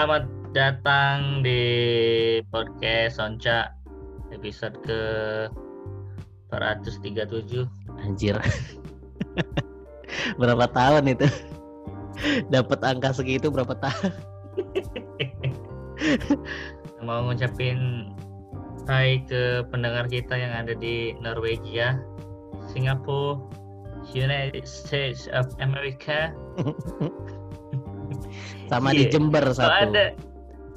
selamat datang di podcast Sonca episode ke 437. Anjir. berapa tahun itu? Dapat angka segitu berapa tahun? Mau ngucapin hai ke pendengar kita yang ada di Norwegia, Singapura, United States of America. Sama di Iya. Jember Oh, satu. ada.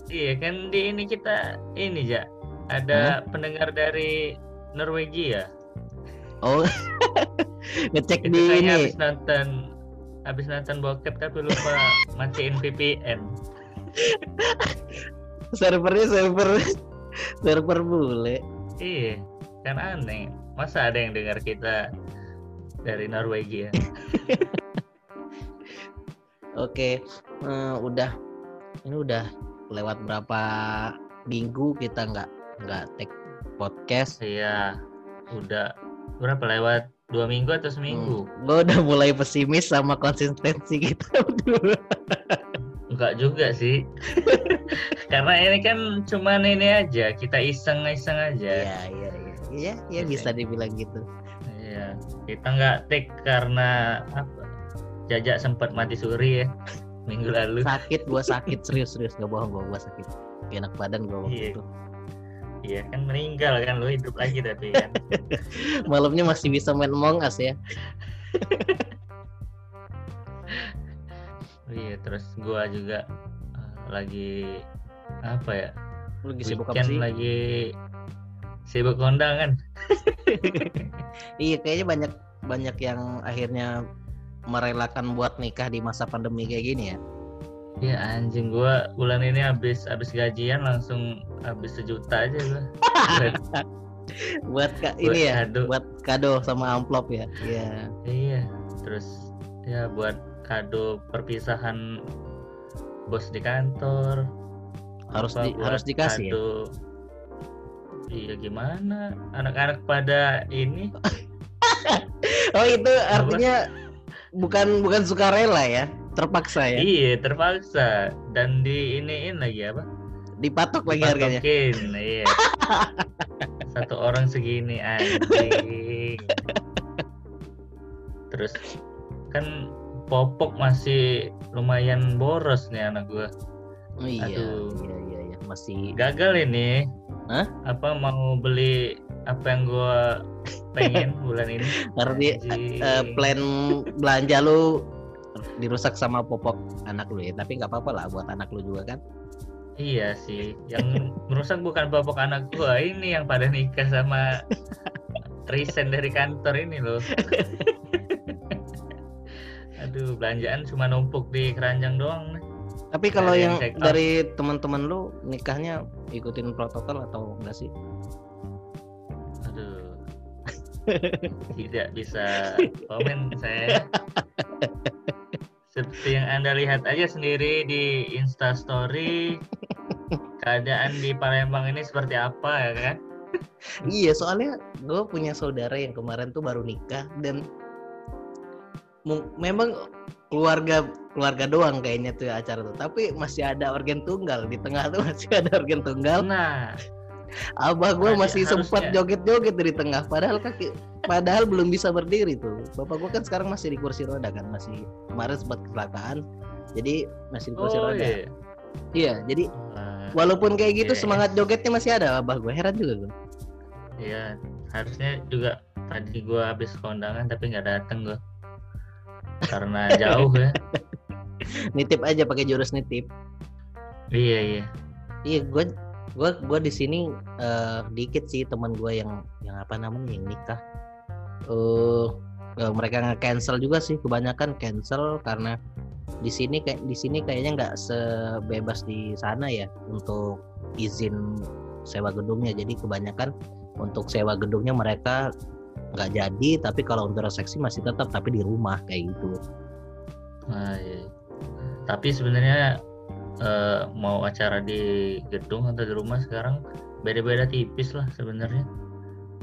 Iya kan di ini kita ini ya ada pendengar dari Norwegia. Oh. Ngecek Itu di saya ini. habis nonton habis nonton bokep tapi lupa matiin VPN. Servernya server server bule. Iya, kan aneh. Masa ada yang dengar kita dari Norwegia? Oke, eh, udah ini udah lewat berapa minggu kita nggak nggak take podcast. Iya, udah berapa lewat dua minggu atau seminggu? Gue udah mulai pesimis sama konsistensi kita berdua. Enggak juga sih. Karena ini kan cuman ini aja, kita iseng-iseng aja. Iya iya iya iya iya bisa dibilang gitu. Iya, kita nggak take karena apa? Jajak sempat mati suri ya minggu lalu. Sakit gua sakit serius serius gak bohong gua gua sakit. Gak enak badan gua waktu Iya. itu. Iya kan meninggal kan lu hidup lagi tapi kan. Malamnya masih bisa main Among Us ya. iya terus gua juga eh, lagi apa ya? Lu lagi sibuk apa sih? lagi sibuk kondangan. Iya kayaknya banyak banyak yang akhirnya merelakan buat nikah di masa pandemi kayak gini ya. Iya anjing gua bulan ini habis habis gajian langsung habis sejuta aja gua. Buat ka- Buat ini ya, kado. buat kado sama amplop ya. Iya. Iya, terus ya buat kado perpisahan bos di kantor. Harus di, buat harus dikasih ya. kado. Iya gimana? Anak-anak pada ini Oh itu artinya bukan bukan sukarela ya, terpaksa ya. iya terpaksa dan di iniin lagi apa? Dipatok lagi harganya. Dipatokin, iya. Satu orang segini anjing. Terus kan popok masih lumayan boros nih anak gua. Oh, iya, Aduh. iya iya iya masih gagal ini Hah? apa mau beli apa yang gua pengen bulan ini? Anjing. eh, plan belanja lu dirusak sama popok anak lu ya tapi nggak apa-apa lah buat anak lu juga kan. Iya sih yang merusak bukan babak anak gua ini yang pada nikah sama resign dari kantor ini loh. Aduh belanjaan cuma numpuk di keranjang doang nih. tapi kalau yang yang dari teman-teman lu nikahnya ikutin protokol atau enggak sih tidak bisa komen saya seperti yang anda lihat aja sendiri di instastory keadaan di Palembang ini seperti apa ya kan? Iya soalnya gue punya saudara yang kemarin tuh baru nikah dan memang keluarga keluarga doang kayaknya tuh acara tuh. Tapi masih ada organ tunggal di tengah tuh masih ada organ tunggal. Nah abah gue masih sempat joget-joget di tengah. Padahal kaki padahal belum bisa berdiri tuh. Bapak gue kan sekarang masih di kursi roda kan masih kemarin sempat kecelakaan. Jadi masih di kursi oh roda. iya. Iya jadi Wah, walaupun kayak gitu Iya. semangat jogetnya masih ada abah gue heran juga gue iya harusnya juga tadi gua habis kondangan tapi nggak dateng gua. Karena jauh ya. Nitip aja pakai jurus nitip. Iya iya. Iya, gue gue gue di sini eh, dikit sih teman gue yang yang apa namanya yang nikah. Eh eh, mereka nge-cancel juga sih kebanyakan cancel karena di sini kayak di sini kayaknya nggak sebebas di sana ya untuk izin sewa gedungnya. Jadi kebanyakan untuk sewa gedungnya mereka nggak jadi, tapi kalau untuk resepsi masih tetap tapi di rumah kayak gitu. Nah, iya. Tapi sebenarnya eh, mau acara di gedung atau di rumah sekarang beda-beda tipis lah sebenarnya.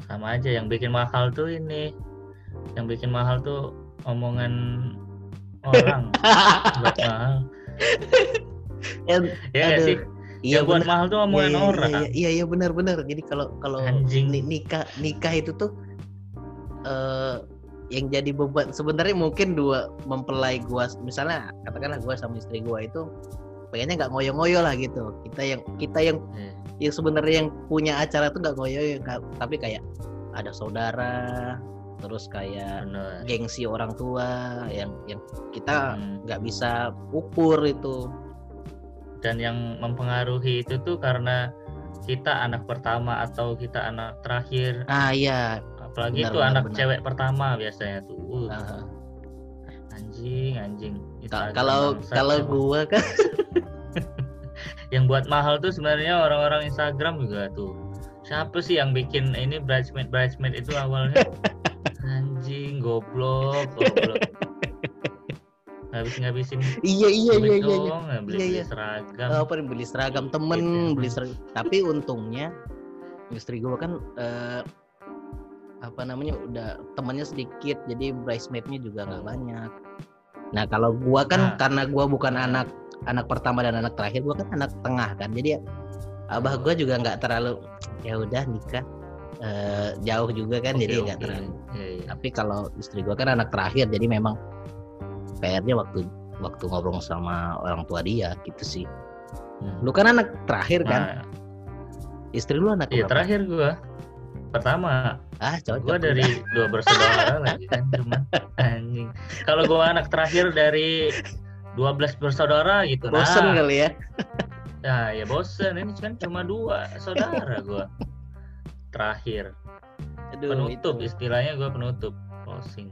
Sama aja yang bikin mahal tuh ini. Yang bikin mahal tuh omongan orang buat mahal. Ya aduh. sih Iya yang buat benar. mahal tuh Iya omongan iya, orang iya iya iya benar benar. Jadi kalau kalau ni- nikah nikah itu tuh eh yang jadi beban sebenarnya mungkin dua mempelai gua misalnya katakanlah gua sama istri gua itu pengennya nggak ngoyo-ngoyo lah gitu. Kita yang kita yang Iya. yang sebenarnya yang punya acara tuh nggak ngoyo tapi kayak ada saudara terus kayak bener gengsi orang tua yang yang kita Hmm. nggak bisa ukur itu dan yang mempengaruhi itu tuh karena kita anak pertama atau kita anak terakhir ah iya apalagi Benar, itu benar, anak benar. cewek pertama biasanya tuh Uh, ah. anjing anjing kalau kalau gua kan yang buat mahal tuh sebenarnya orang-orang Instagram juga tuh siapa sih yang bikin ini bridesmaid bridesmaid itu awalnya anjing goblok goblok ngabis ngabisin iya iya iya iya, iya. dong beli Iya, iya. seragam apa nih, beli seragam temen Gitu. beli seragam tapi untungnya istri gua kan eh, apa namanya udah temannya sedikit jadi bridesmaidnya juga nggak banyak nah kalau gua kan Nah. karena gua bukan anak anak pertama dan anak terakhir gua kan anak tengah kan. Jadi abah gua juga nggak terlalu ya udah nikah eh, jauh juga kan Oke, jadi nggak oke. terlalu. Iya, iya. tapi kalau istri gua kan anak terakhir jadi memang PR-nya waktu waktu ngobrol sama orang tua dia gitu sih. Hmm. lu kan anak terakhir kan? Nah, istri lu anak iya berapa? terakhir gua. Pertama. Ah cocok gua dari dua bersaudara lagi kan anjing. Kalau gua anak terakhir dari 12 bersaudara gitu bosen nah kali ya Nah, ya bosen ini kan cuma dua saudara gua. Terakhir Aduh, penutup itu. istilahnya gua penutup closing.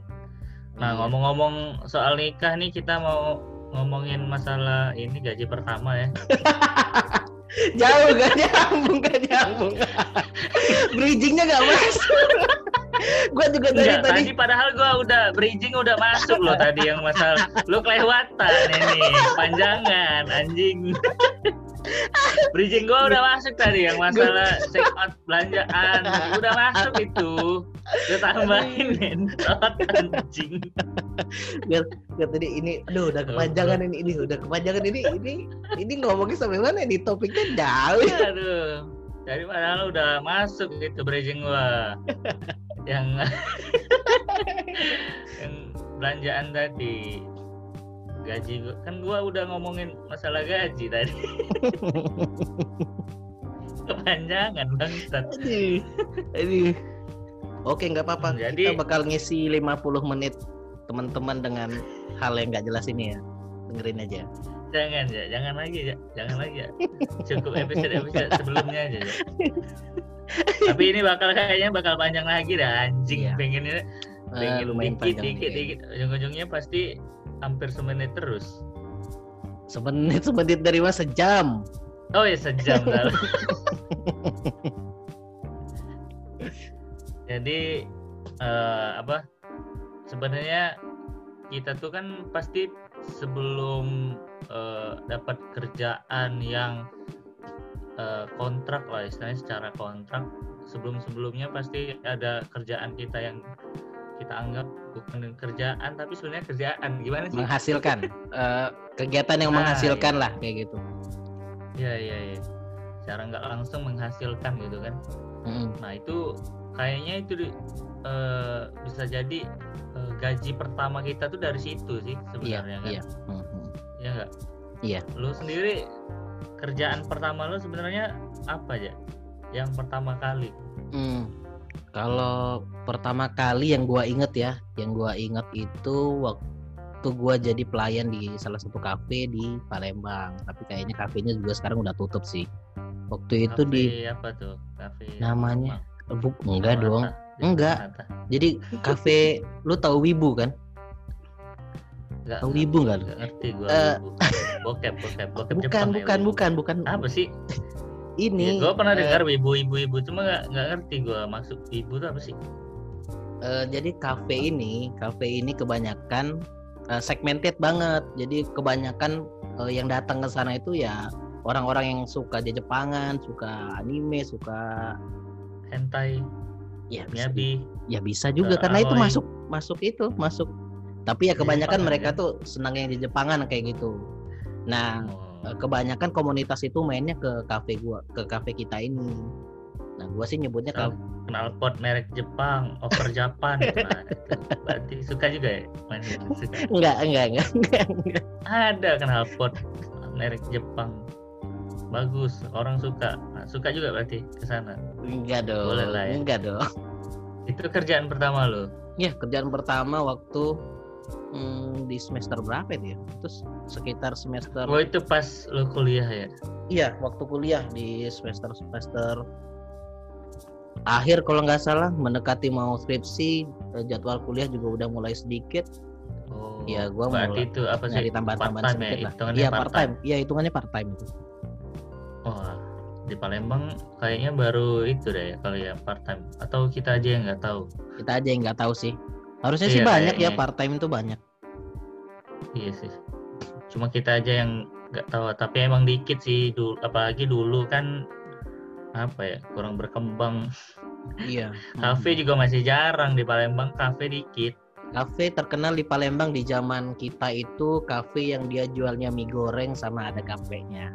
Nah, Iya. ngomong-ngomong soal nikah nih kita mau ngomongin masalah ini gaji pertama ya. jauh gak nyambung gak nyambung bridgingnya gak masuk gua juga dari Enggak, tadi tadi padahal gua udah bridging udah masuk loh tadi yang masalah lu kelewatan ini panjangan anjing. bridging gua udah masuk tadi yang masalah check out belanjaan udah masuk itu. Udah tambahin entot anjing. gua tadi ini aduh udah kepanjangan ini ini udah kepanjangan ini ini ini ngomongnya sampai mana di topiknya jauh Aduh. Jadi padahal udah masuk gitu bridging gua. yang yang belanjaan tadi. Gaji gua kan gua udah ngomongin masalah gaji tadi. Kepanjangan bangsat. Aduh aduh oke nggak apa-apa. Jadi- kita bakal ngisi 50 menit teman-teman dengan hal yang nggak jelas ini ya. Dengerin aja jangan ya jangan lagi ya jangan lagi ya cukup episode episode sebelumnya aja ya. tapi ini bakal kayaknya bakal panjang lagi dah anjing. Iya. pengennya Eh, pengen lumayan dikit panjang dikit dikit. Ujung-ujungnya pasti hampir semenit terus. Semenit semenit dari mas sejam. Oh ya sejam lalu jadi eh, apa sebenarnya kita tuh kan pasti sebelum eh, dapat kerjaan yang eh, kontrak lah istilahnya secara kontrak sebelum sebelumnya pasti ada kerjaan kita yang kita anggap bukan kerjaan tapi sebenarnya kerjaan gimana sih menghasilkan Eh, kegiatan yang Ah, menghasilkan lah kayak gitu Iya iya iya. Secara nggak langsung menghasilkan gitu kan. Mm. Nah itu kayaknya itu eh, bisa jadi eh, gaji pertama kita tuh dari situ sih iya sebenarnya kan. iya Mhm. Iya nggak? Iya. Lu sendiri kerjaan pertama lu sebenarnya apa aja? Yang pertama kali. Hmm. Kalau pertama kali yang gua inget ya, yang gua inget itu waktu gua jadi pelayan di salah satu kafe di Palembang. Tapi kayaknya kafenya juga sekarang udah tutup sih. Waktu itu Kafe di apa tuh? Kafe namanya apa? bu, enggak dong. Enggak. Jadi kafe lu tahu Wibu kan? Nggak Tahu Wibu nggak lu? ngerti gua. Eh, Wibu. Bokep bokep bokep Bukan, Jepang ya, bukan, Wibu. bukan, bukan. Apa sih? Ini gue pernah eh, dengar ibu ibu ibu cuma nggak nggak ngerti gue maksud ibu itu apa sih? Eh, jadi kafe ini, kafe ini kebanyakan eh, segmented banget. Jadi kebanyakan eh, yang datang ke sana itu ya orang-orang yang suka di Jepangan, suka anime, suka Hentai, ya bisa, ya bisa juga Eh, karena itu masuk masuk itu masuk. Tapi ya Di kebanyakan Jepangan, mereka tuh senang yang di Jepangan kayak gitu. Nah, Oh, Eh, kebanyakan komunitas itu mainnya ke kafe gua ke kafe kita ini nah gua sih nyebutnya kafe kenal pot merek Jepang, over Japan. Nah, berarti suka juga ya main suka. enggak enggak enggak enggak, enggak. Ada kenal pot merek Jepang. Bagus, orang suka. Nah, suka juga berarti ke sana. enggak dong Boleh lah ya. enggak dong Itu kerjaan pertama lo. ya kerjaan pertama waktu hmm, di semester berapa itu ya terus sekitar semester Oh, itu pas lo kuliah ya. iya waktu kuliah di semester semester akhir kalau nggak salah mendekati mau skripsi eh, jadwal kuliah juga udah mulai sedikit Oh. Iya, gua berarti mulai itu apa sih? nyari tambahan-tambahan sedikit ya, lah iya part time iya hitungannya part time itu Wah, di Palembang kayaknya baru itu deh ya kalau ya part time atau kita aja yang nggak tahu. kita aja yang nggak tahu sih harusnya sih Iya, banyak ya kayaknya. part time itu banyak Iya sih. Cuma kita aja yang nggak tahu. Tapi emang dikit sih dulu, apalagi dulu kan apa ya kurang berkembang. iya Kafe juga masih jarang di Palembang. Kafe dikit. kafe terkenal di Palembang di zaman kita itu kafe yang dia jualnya mie goreng sama ada kafenya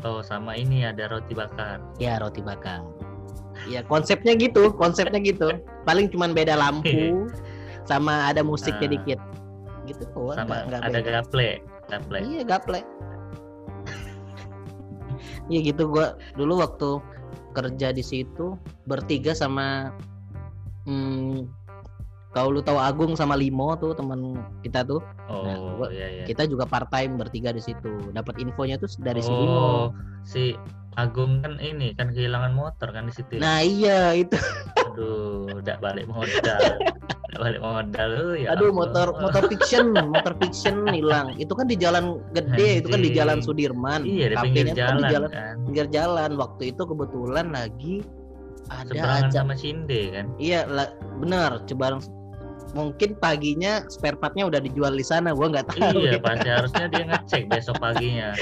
Oh sama ini ada roti bakar. ya roti bakar ya konsepnya gitu konsepnya gitu paling cuman beda lampu sama ada musiknya Ah. dikit gitu oh, sama nggak- nggak ada beda. gaple. Gaple. iya gaple iya gitu gua dulu waktu kerja di situ bertiga sama hmm, kau lu tahu Agung sama Limo tuh teman kita tuh Oh Nah, gua- iya iya. kita juga part time bertiga di situ dapat infonya tuh dari si Limo oh si Agung kan ini kan kehilangan motor kan di situ. nah iya itu Aduh, udah balik modal. Udah balik modal lu ya. aduh Allah. motor motor fiction motor fiction hilang itu kan di jalan gede itu kan di jalan. Sudirman Iya di pinggir tuh kan jalan, di jalan kan. pinggir jalan waktu itu kebetulan lagi ada Seberangan aja sama Cinde kan. iya benar coba mungkin paginya spare partnya udah dijual di sana gua nggak tahu iya pasti harusnya dia ngecek besok paginya.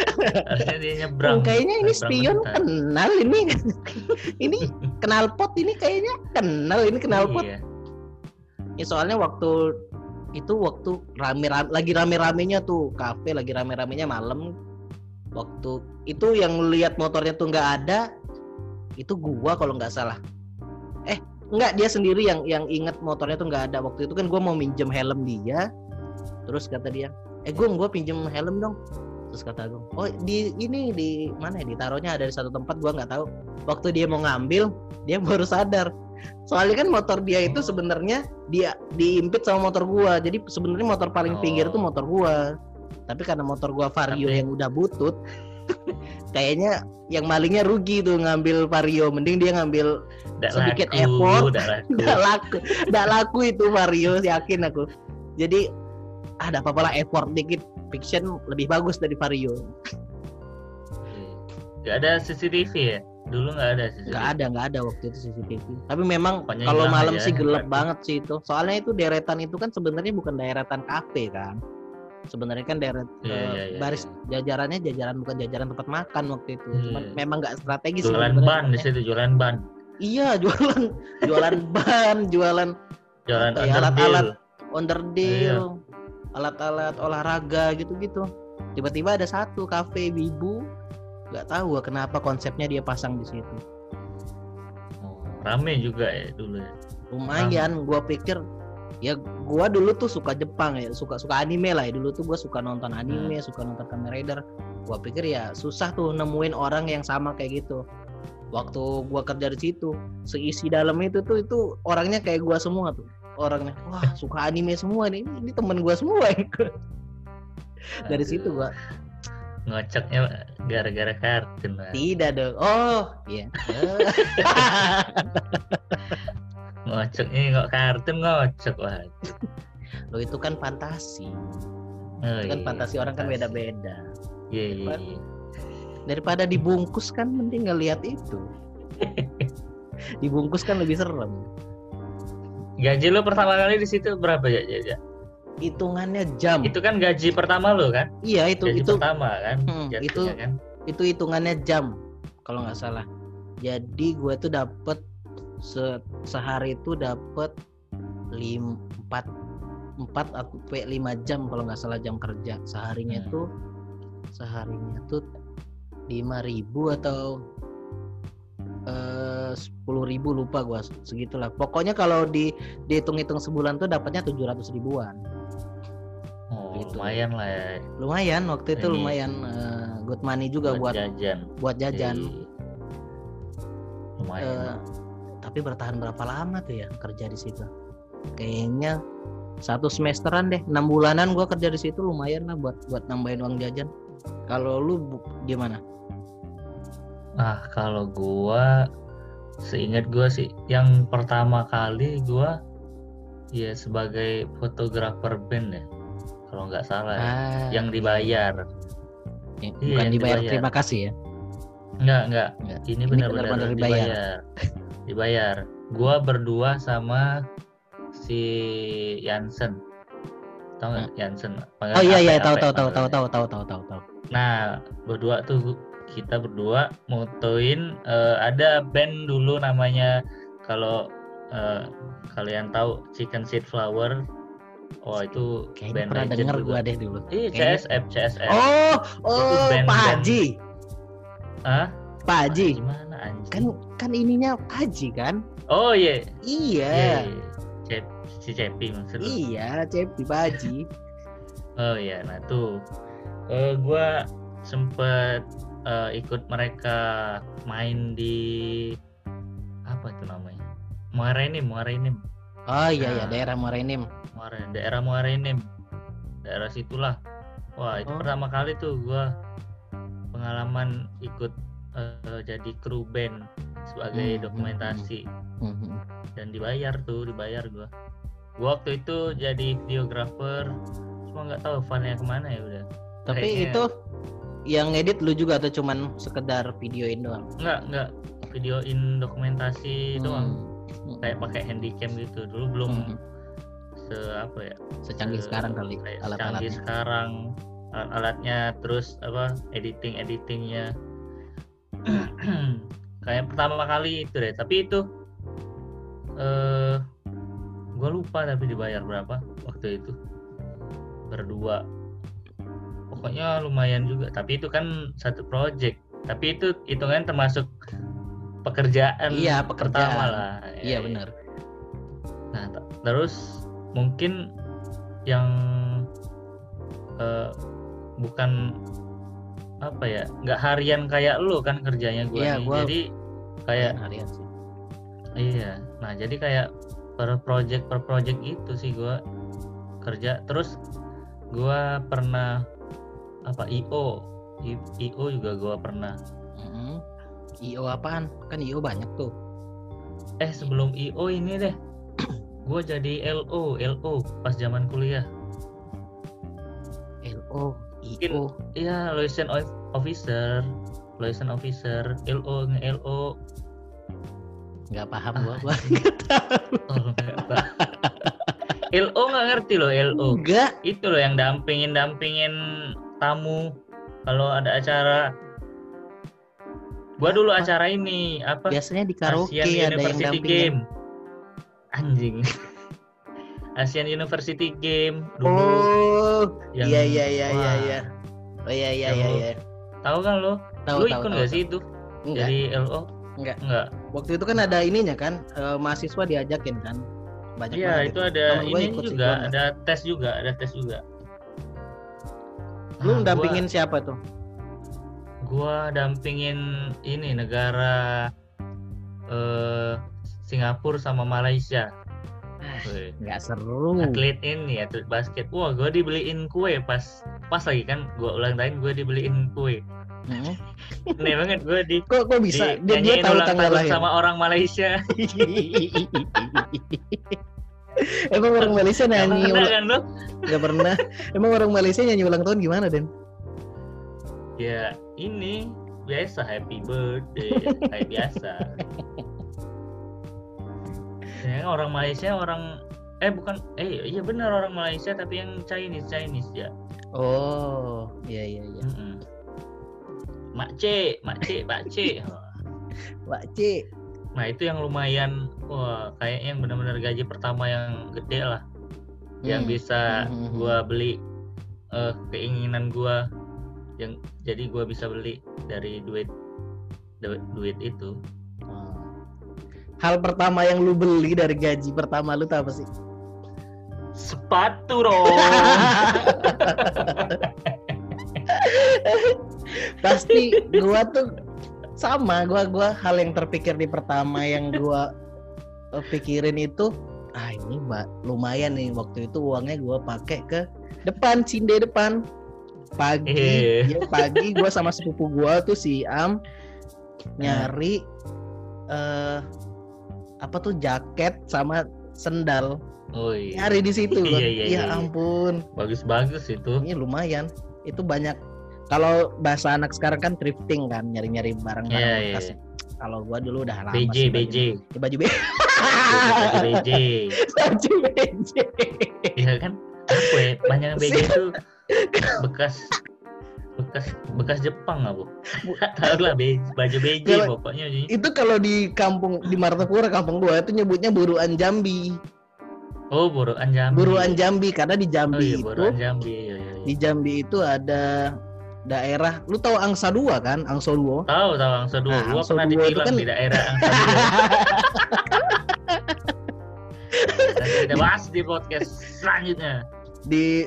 harusnya dia nyebrang. Oh, kayaknya ini spion bentar. kenal ini ini kenal pot ini kayaknya kenal ini kenal pot Iya. ya soalnya waktu itu waktu rame, rame lagi rame-ramenya tuh kafe lagi rame-ramenya malam waktu itu yang lihat motornya tuh nggak ada itu gua kalau nggak salah eh nggak dia sendiri yang yang inget motornya tuh nggak ada. Waktu itu kan gua mau minjem helm dia. Terus kata dia eh gung gua pinjem helm dong. Terus kata gue oh di ini di mana ya? Ditaruhnya ada di satu tempat gua nggak tahu. Waktu dia mau ngambil dia baru sadar. Soalnya kan motor dia itu sebenarnya dia diimpit sama motor gua. Jadi sebenarnya motor paling pinggir itu Oh. motor gua. Tapi karena motor gua vario Tapi- yang udah butut kayaknya yang malingnya rugi tuh ngambil vario. Mending dia ngambil Nggak Sedikit laku, effort. nggak laku. nggak laku. Itu vario yakin aku. Jadi ah, ada apa-apa lah effort dikit. Fiction lebih bagus dari vario. Nggak ada CCTV ya? Dulu nggak ada CCTV. nggak ada nggak ada waktu itu CCTV tapi memang Pokoknya kalau malam aja, sih gelap banget sih itu. Soalnya itu deretan itu kan sebenarnya bukan deretan kafe kan sebenarnya kan Iya, eh, iya, iya, baris jajarannya jajaran bukan jajaran tempat makan waktu itu cuman Iya. memang nggak strategis Jualan ban di situ, jualan ban. iya jualan jualan ban jualan Jualan ya, alat-alat onderdil Iya. alat-alat olahraga gitu-gitu tiba-tiba ada satu kafe wibu nggak tahu kenapa konsepnya dia pasang di situ Oh, rame juga ya dulu ya. lumayan gua pikir ya gua dulu tuh suka Jepang ya suka suka anime lah ya. Dulu tuh gua suka nonton anime suka nonton Kamen Rider. Gua pikir ya susah tuh nemuin orang yang sama kayak gitu. Waktu gua kerja di situ seisi dalam itu tuh itu orangnya kayak gua semua tuh. Orangnya wah suka anime semua nih. Ini, ini temen gua semua. Ya. dari Aduh, situ gua. Ngocoknya gara-gara kartun lah. tidak dong. Oh iya Ngocoknya nggak kartun ngocok wah. lo itu kan fantasi Oh, itu kan iya, fantasi orang kan fantasi. beda-beda Iya iya. iya. daripada dibungkus kan mending ngeliat itu dibungkus kan lebih serem Gaji lo pertama kali di situ berapa ya? ya, ya? hitungannya jam Itu kan gaji pertama lo kan? iya itu gaji itu pertama kan? Hmm, jatuhnya itu- kan? itu hitungannya jam kalau nggak salah jadi gue tuh dapet se- sehari itu lim empat empat atau pe- lima jam kalau nggak salah jam kerja seharinya Hmm. itu seharinya tuh lima ribu atau eh, sepuluh ribu lupa gua segitulah pokoknya kalau di dihitung-hitung sebulan tuh dapatnya tujuh ratus ribuan Oh, Gitu. lumayan lah ya. lumayan waktu itu Ini- lumayan eh, good money juga buat jajan. buat jajan Iya. Lumayan. Eh, tapi bertahan berapa lama tuh ya kerja di situ kayaknya satu semesteran deh enam bulanan gua kerja di situ lumayan lah buat buat nambahin uang jajan kalau lu bu- gimana Ah, kalau gua seingat gua sih yang pertama kali gua ya sebagai fotografer band ya. Kalau nggak salah ya. Ah, yang dibayar. eh, Iya, bukan yang dibayar dibayar. terima kasih ya Enggak, enggak. Enggak. Ini benar-benar dibayar. dibayar. Dibayar. Gua berdua sama si Yansen. Tahu nggak Yansen? oh iya iya tahu Ape, tahu tahu tahu tahu tahu tahu tahu tahu Nah, berdua tuh kita berdua motoin eh, ada band dulu namanya kalau eh, kalian tahu Chicken Seed Flower. Oh, itu kayaknya band pernah legend denger juga. gua deh dulu Iya, CSF, CSF. oh oh Pak. Haji Hah? Pak Haji anjing? kan kan ininya Haji kan Oh iya. iya Iya. iya. Cep, si Cepi maksud lu. iya Cepi Haji Oh iya, nah tuh eh gua sempet eh, ikut mereka main di apa itu namanya? Muarenim, Muarenim. oh iya iya Nah. daerah Morenim Muare, daerah Muarenim. Daerah situlah. Wah, itu Oh. pertama kali tuh gua pengalaman ikut eh, jadi kru band sebagai Hmm, dokumentasi Mhm. dan dibayar tuh, dibayar gua. Gua waktu itu jadi videografer, cuma nggak tahu funnya ke mana ya udah. tapi Kayaknya- itu yang edit lu juga atau cuman sekedar videoin doang Nggak, nggak videoin dokumentasi doang. Hmm. Kayak pakai handycam gitu. Dulu belum Mhm. se apa ya? secanggih se- sekarang kali alat-alatnya sekarang alat-alatnya terus apa editing editingnya kayak pertama kali itu deh. Tapi itu eh gue lupa tapi dibayar berapa waktu itu. Berdua. Pokoknya lumayan juga. Tapi itu kan satu project. Tapi itu hitungan termasuk pekerjaan Iya, pertama pekerjaan. lah. Iya Ya, benar. Nah, terus mungkin yang eh, bukan apa ya, nggak harian kayak lu kan kerjanya gue Iya, nih. gua- Jadi kayak harian sih iya. Nah, jadi kayak per project per project gitu sih gue kerja. Terus gue pernah apa IO, IO juga gue pernah. Mhm. IO apaan kan IO banyak tuh Eh sebelum IO ini deh, gue jadi LO, LO pas zaman kuliah. LO Mungkin- IO Iya, liaison of- officer, liaison officer, LO, nge-LO. nggak paham Ah, gua gua Oh, Pak. LO nggak ngerti loh LO. enggak Itu loh yang dampingin dampingin tamu kalau ada acara. Gua dulu Apa? acara ini apa? biasanya di karaoke Asian ada yang University dampingin Game. Anjing. Asian University Game dulu. oh yang- iya iya iya iya wah, iya oh iya iya iya lu- iya Tahu kan lo? tahu Lu tahu ikut nggak sih itu? enggak Jadi LO? Enggak. Enggak. waktu itu kan ada ininya kan eh, mahasiswa diajakin kan banyak Iya, itu ada ini sih, juga, enggak. ada tes juga, ada tes juga. lu Nah, dampingin siapa tuh Gua, dampingin ini negara eh Singapura sama Malaysia. Nggak seru Atlet ini atlet basket. Wah, gua dibeliin kue pas pas lagi kan gua ulang tahun gua dibeliin kue. Hmm. Aneh banget gua di kok kok bisa dia, dia dinyanyiin tahu tanggal tahun lahir sama orang Malaysia. emang orang Malaysia nyanyi pernah ulang kan lo? nggak pernah emang orang Malaysia nyanyi ulang tahun gimana Den Ya, ini biasa happy birthday kayak biasa. Ya, kan orang Malaysia orang eh bukan eh iya benar orang Malaysia tapi yang Chinese Chinese ya. oh iya iya iya Mm-mm. Mak C, Mak C, Pak C. Pak C Nah itu yang lumayan wah kayaknya yang benar-benar gaji pertama yang gede lah yang Hmm. bisa Hmm, hmm, hmm. gua beli eh, keinginan gua yang jadi gua bisa beli dari duit duit, duit itu. Hal pertama yang lu beli dari gaji pertama lu tuh apa sih? sepatu dong Pasti gua tuh sama, gua gua hal yang terpikir di pertama yang gua eh, pikirin itu ah ini mbak lumayan nih waktu itu uangnya gua pakai ke depan cinde depan pagi Eh. ya, pagi gua sama sepupu gua tuh si Am nyari eh apa tuh jaket sama sendal. Oh iya. Nyari di situ. Gua. Iya, iya, ya iya, iya. ampun. Bagus-bagus itu. Ini lumayan. Itu banyak. Kalau bahasa anak sekarang kan thrifting kan nyari-nyari barang-barang Iya, iya, bekas. iya. kalau gua dulu udah lama BJ sih BJ baju, baju BJ baju BJ baju BJ Iya kan? Apa ya? Banyak BJ itu bekas bekas bekas Jepang nggak bu? Tahu lah be- baju BJ Kalau- pokoknya itu kalau di kampung di Martapura kampung gua itu nyebutnya buruan Jambi. Oh buruan Jambi. Buruan Jambi karena di oh Jambi iya itu buruan Jambi iya, iya, iya. di Jambi itu ada daerah lu tahu Angsa 2 kan? Angsa 2 tahu tahu Angsa dua. Nah, gua Angsa pernah dua kan- di daerah Angsa dua. Kita bahas di podcast selanjutnya. Di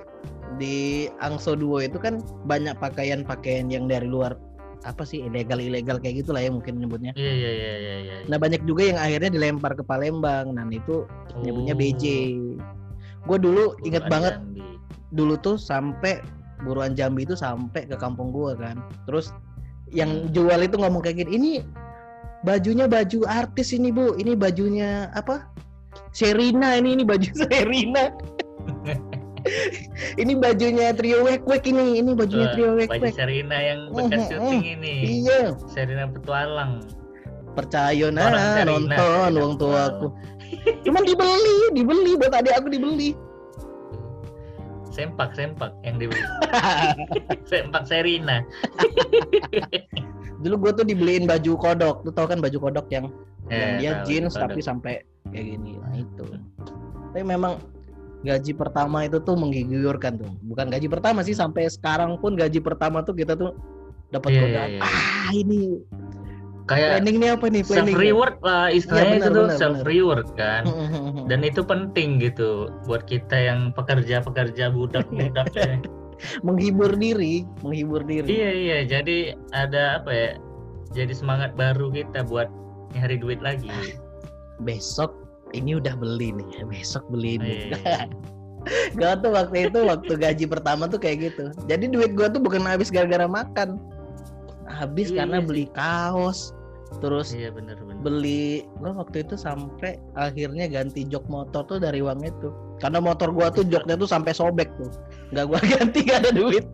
di Angso Duo itu kan banyak pakaian-pakaian yang dari luar apa sih ilegal ilegal kayak gitulah ya mungkin nyebutnya. iya iya iya iya iya Nah banyak juga yang akhirnya dilempar ke Palembang. Nah itu nyebutnya Oh, BJ. Gue dulu buruan inget banget Jambi. dulu tuh sampai buruan Jambi itu sampai ke kampung gua kan. Terus yang jual itu ngomong kayak gini, ini bajunya baju artis ini bu, ini bajunya apa? Serina ini ini baju Serina. ini bajunya Trio Wek Wek ini, ini bajunya Trio Wek baju Wek. Serina yang bekas Mm, mm, syuting ini. Iya, Serina petualang. Percaya nah nonton uang tua aku. Cuman dibeli, dibeli buat adik aku dibeli. sempak sempak yang dibeli. Sempak Serina. Dulu gue tuh dibeliin baju kodok, lu tau kan baju kodok yang yang Eh, dia tahu, jeans tapi sampai kayak gini. Nah itu. Tapi memang gaji pertama itu tuh menggiurkan tuh. Bukan gaji pertama sih sampai sekarang pun gaji pertama tuh kita tuh dapat Iya, godaan. iya, iya. ah ini kayak planning nih apa nih? Self planning reward lah istilahnya Iya, benar, itu tuh benar, self reward kan. Dan itu penting gitu buat kita yang pekerja pekerja budak budak menghibur diri menghibur diri. Iya iya jadi ada apa ya jadi semangat baru kita buat nyari duit lagi. Besok ini udah beli nih besok beli ini. Iya. gue tuh waktu itu waktu gaji pertama tuh kayak gitu. Jadi duit gue tuh bukan habis gara-gara makan. Habis Iya, karena iya beli kaos terus iya bener bener. beli gua waktu itu sampai akhirnya ganti jok motor tuh dari uang itu. Karena motor gua tuh joknya tuh sampai sobek tuh. Nggak gua ganti gak ada duit.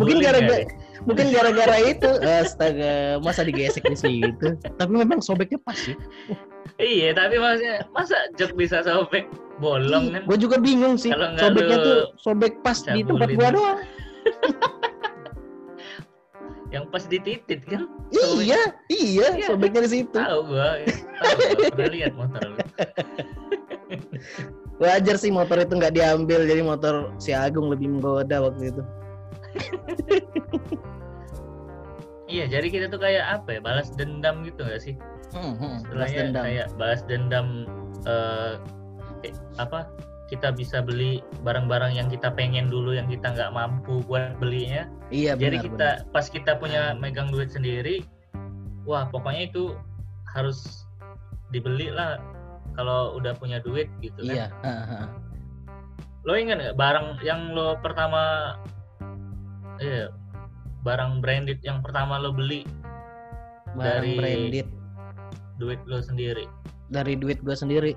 Mungkin gara-gara mungkin gara-gara itu astaga masa digesek di situ? Tapi memang sobeknya pas sih iya tapi maksudnya masa jok bisa sobek bolong kan? gue juga bingung sih. Kalau sobeknya tuh sobek pas di tempat gua doang. Yang pas di titit kan? Iya iya Iya. sobeknya di situ. Tahu gua tahu gua pernah lihat motor lu. wajar sih motor itu nggak diambil jadi motor si Agung lebih menggoda waktu itu iya jadi kita tuh kayak apa ya balas dendam gitu gak sih? Hmm, hmm, balas dendam. kayak balas dendam eh, eh, apa kita bisa beli barang-barang yang kita pengen dulu yang kita nggak mampu buat belinya. Iya jadi benar, kita pas kita punya megang duit sendiri wah pokoknya itu harus dibeli lah kalau udah punya duit gitu benar. kan. Iya ha. lo ingat nggak barang yang lo pertama iya barang branded yang pertama lo beli barang Dari- branded. duit lo sendiri? Dari duit gue sendiri.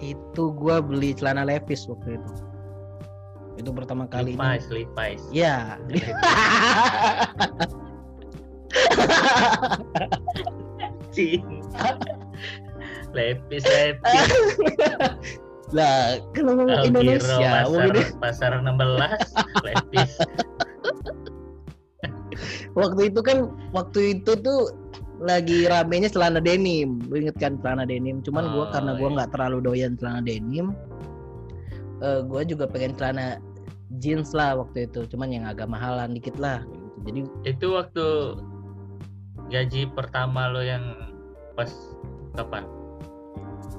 Itu gue beli celana levis waktu itu. Itu pertama kalinya Levi's Levi's. Ya. Cing. lepis lepis lah kalau ngomong Indonesia pasar ngomong Indo- pasar 16 lepis waktu itu kan waktu itu tuh lagi ramenya celana denim. Lu inget kan celana denim? Cuman gua Oh, karena gua iya. nggak terlalu doyan celana denim eh gua juga pengen celana jeans lah waktu itu. Cuman yang agak mahalan dikit lah. Jadi Itu waktu gaji pertama lo yang pas kapan?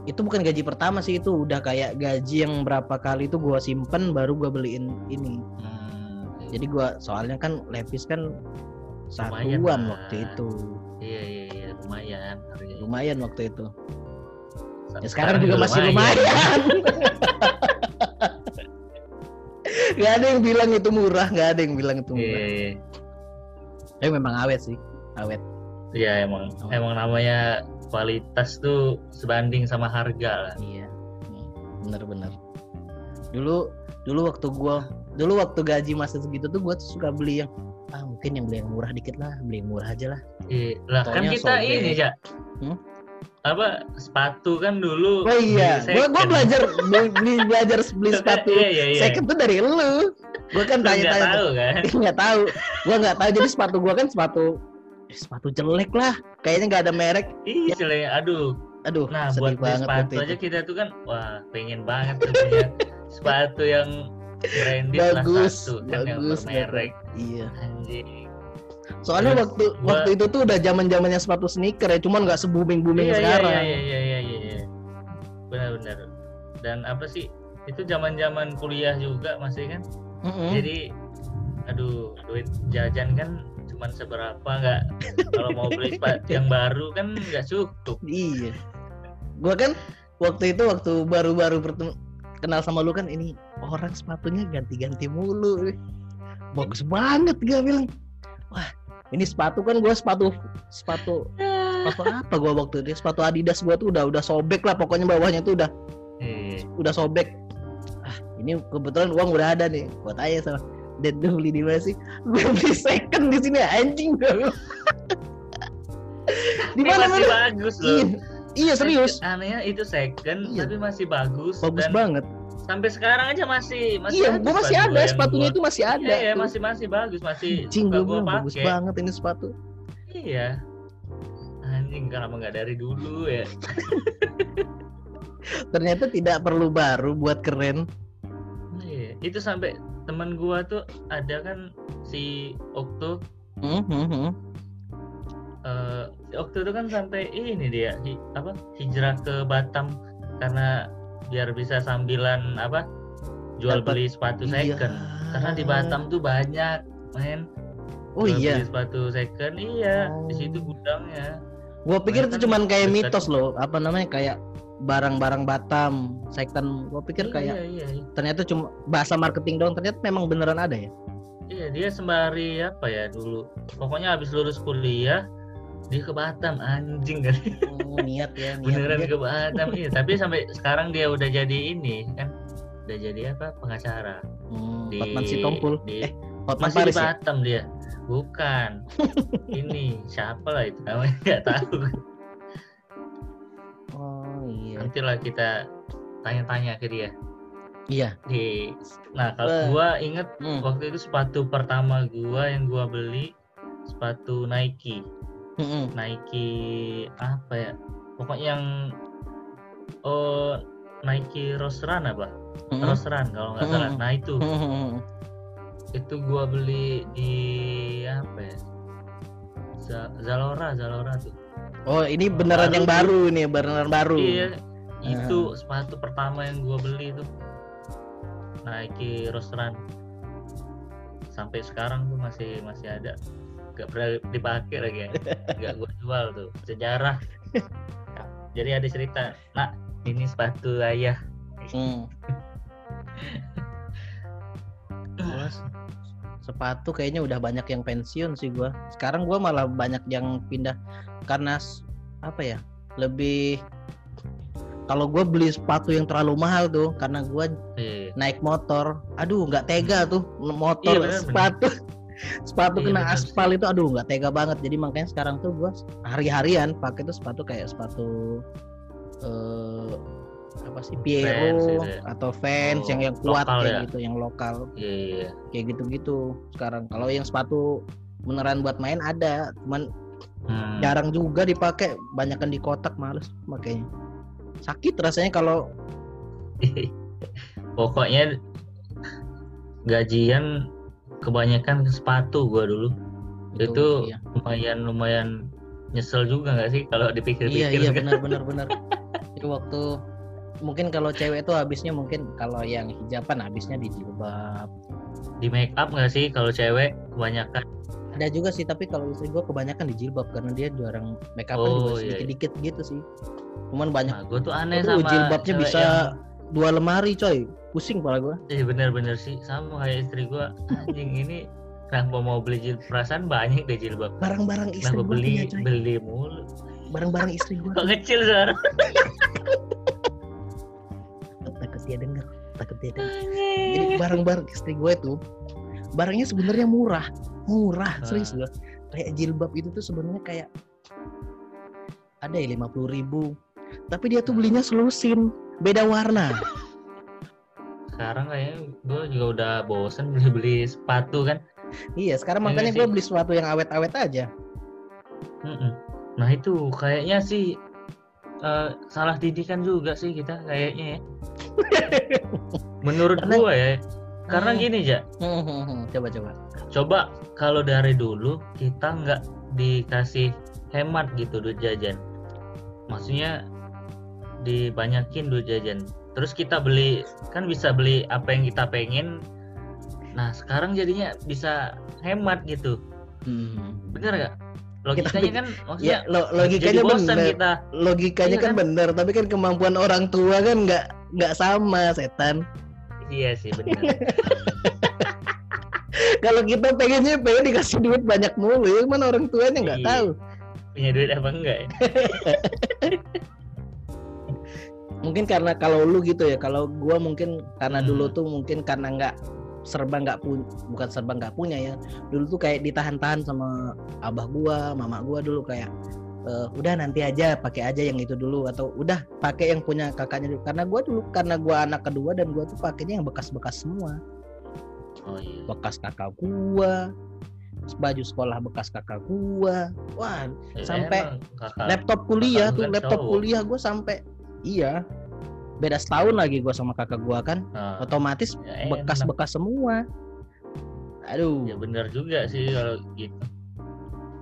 itu bukan gaji pertama sih itu udah kayak gaji yang berapa kali itu gua simpen baru gua beliin ini. Hmm, jadi gua soalnya kan Levis kan Lumayan satuan lah. waktu itu iya iya iya lumayan harganya. lumayan waktu itu ya sekarang juga masih lumayan Gak ada yang bilang itu murah, gak ada yang bilang itu Iya, murah. iya, Tapi memang awet sih, awet. iya emang Oh. emang namanya kualitas tuh sebanding sama harga lah. Iya, bener-bener. Dulu, dulu waktu gua, dulu waktu gaji masih segitu tuh gua tuh suka beli yang ah mungkin yang beli yang murah dikit lah, beli yang murah aja lah. Iya, lah kan kita sobek. ini ya. Hmm? Apa sepatu kan dulu Oh iya, gua, gua belajar beli, belajar beli sepatu Iya iya iya. second tuh dari lu. Gua kan tanya-tanya tahu kan? nggak tahu gua nggak tahu jadi sepatu gua kan sepatu eh, sepatu jelek lah kayaknya nggak ada merek Iya, jelek. aduh. aduh Nah, buat beli banget sepatu aja itu. kita tuh kan wah, pengen banget tuh sepatu yang branded lah bagus satu kan yang bagus bermerek. iya Anjing. soalnya Terus waktu gua- waktu itu tuh udah zaman zamannya sepatu sneaker ya cuman nggak se booming booming Iya, iya, sekarang iya, iya, iya, iya, iya. Benar-benar. Dan apa sih? Itu zaman-zaman kuliah juga masih kan. Mm-mm. Jadi aduh, duit jajan kan cuman seberapa nggak kalau mau beli sepatu yang baru kan nggak cukup. iya gua kan waktu itu waktu baru-baru kenal sama lu kan ini orang sepatunya ganti-ganti mulu bagus banget gak bilang wah ini sepatu kan gua sepatu sepatu sepatu apa gua waktu itu sepatu Adidas gua tuh udah udah sobek lah pokoknya bawahnya tuh udah Iya. udah sobek ah ini kebetulan uang udah ada nih gua tanya sama dan lu beli di mana sih gue beli second di sini anjing bilang. di mana mana bagus loh. iya, iya serius Anehnya itu second Iya. tapi masih bagus. bagus dan banget Sampai sekarang aja masih masih iya gua masih ada sepatunya gua- itu masih ada Iya, iya, masih masih bagus, masih anjing gue gua bagus banget ini sepatu Iya. Anjing kenapa nggak dari dulu ya? ternyata tidak perlu baru buat keren Iya. Itu sampai teman gua tuh ada kan si Okto hmm, hmm. eh si Okto itu kan sampai ini dia hi- apa hijrah ke Batam karena biar bisa sambilan apa jual Dapat- beli sepatu Iya. second. Karena di Batam tuh banyak men. Oh jual iya. beli sepatu second iya. Di Oh. situ gudangnya. Gua pikir itu cuman kayak dekat- mitos loh. Apa namanya kayak barang-barang Batam second. Gua pikir kayak iya, iya, iya. ternyata cuma bahasa marketing doang ternyata memang beneran ada ya? Iya dia sembari apa ya dulu. Pokoknya habis lulus kuliah dia ke Batam anjing kan? Oh, niat ya niat. Beneran dia. ke Batam iya. Tapi sampai sekarang dia udah jadi ini kan? Udah jadi apa? Pengacara. Hmm, di Hotman Sitompul di, eh Hotman masih di Paris ya? Batam dia. Bukan. Ini siapa lah itu? Namanya nggak tahu. Oh iya. Nantilah kita tanya-tanya ke dia. Iya. Di nah kalau Wah. gua inget Hmm. waktu itu sepatu pertama gua yang gua beli sepatu Nike Mm-mm. Nike apa ya? Pokoknya yang oh Nike Rose Run apa? Mm-mm. Rose Run kalau nggak salah. Mm-mm. nah itu. Mm-mm. itu gua beli di apa ya? Z- Zalora Zalora tuh. Oh ini beneran baru yang baru. nih beneran baru. Iya. Itu sepatu pertama yang gua beli itu. Nike Rose Run. Sampai sekarang tuh masih masih ada nggak pernah dipakai lagi ya nggak gua jual tuh sejarah jadi ada cerita nak ini sepatu ayah Hmm. Gua sepatu kayaknya udah banyak yang pensiun sih gua. Sekarang gua malah banyak yang pindah karena apa ya? Lebih kalau gua beli sepatu yang terlalu mahal tuh karena gua Iya. naik motor, aduh nggak tega tuh motor Iya, bener, sepatu sepatu Iya, kena bener aspal itu aduh nggak tega banget. Jadi makanya sekarang tuh gua hari-harian pakai tuh sepatu kayak sepatu eh apa sih Piero gitu ya. atau Vans Oh, yang yang kuat lokal kayak ya? gitu, yang lokal Iya, iya. kayak gitu-gitu sekarang. Kalau yang sepatu beneran buat main ada, cuman Hmm. jarang juga dipakai, banyakan di kotak males makanya. Sakit rasanya kalau Pokoknya gajian kebanyakan ke sepatu gua dulu itu, iya. lumayan lumayan nyesel juga nggak sih kalau Iya dipikir-pikir iya kan? benar benar benar. Itu waktu mungkin kalau cewek itu habisnya mungkin kalau yang hijaban habisnya di jilbab. di make up nggak sih kalau cewek kebanyakan Ada juga sih tapi kalau istri gue kebanyakan di jilbab karena dia jarang make upan Oh, juga iya, iya. sedikit-dikit gitu sih. Cuman banyak nah gue tuh aneh Aduh, sama jilbabnya bisa yang- dua lemari coy. Pusing kepala gue. Iya bener-bener sih sama kayak istri gua anjing ini kenapa mau beli jilbab perasaan banyak deh jilbab Barang-barang istri gue beli punya beli mulu Barang-barang istri gue. kok kecil sekarang Takut dia denger. Takut dia denger. Jadi barang-barang istri gue itu barangnya sebenarnya murah, murah Ah. serius gue. Kayak jilbab itu tuh sebenarnya kayak ada ya lima puluh ribu, tapi dia tuh belinya selusin, beda warna. Sekarang kayaknya gue juga udah bosen beli beli sepatu kan iya, sekarang Iya makanya gue beli sesuatu yang awet-awet aja. Mm-mm. nah itu kayaknya sih eh, salah didikan juga sih kita kayaknya ya menurut Karena- gua ya karena Hmm. gini ya coba coba. coba kalau dari dulu kita nggak dikasih hemat gitu duit jajan maksudnya dibanyakin duit jajan terus kita beli kan bisa beli apa yang kita pengen nah sekarang jadinya bisa hemat gitu Hmm. bener nggak logikanya kan maksudnya Ya, lo, jadi logikanya bener. kita Logikanya Iya kan kan? bener, tapi kan kemampuan orang tua kan nggak nggak sama setan. iya sih bener Kalau kita pengennya pengen dikasih duit banyak mulu, ya mana orang tuanya nggak Iya. tahu. punya duit apa enggak ya Mungkin karena kalau lu gitu ya, kalau gua mungkin karena Hmm. dulu tuh mungkin karena nggak serba nggak pun bukan serba nggak punya ya. Dulu tuh kayak ditahan-tahan sama abah gua, mama gua dulu kayak "Eh, udah nanti aja pakai aja yang itu dulu atau udah pakai yang punya kakaknya dulu. Karena gua dulu karena gua anak kedua dan gua tuh pakainya yang bekas-bekas semua. oh iya Bekas kakak gua, baju sekolah bekas kakak gua. Wah, Ya, sampai emang kakak laptop kuliah kakak tuh laptop cowok. kuliah gue sampai iya. Beda setahun lagi gue sama kakak gue kan. Nah, otomatis ya bekas-bekas semua. Aduh. Ya bener juga sih kalau gitu.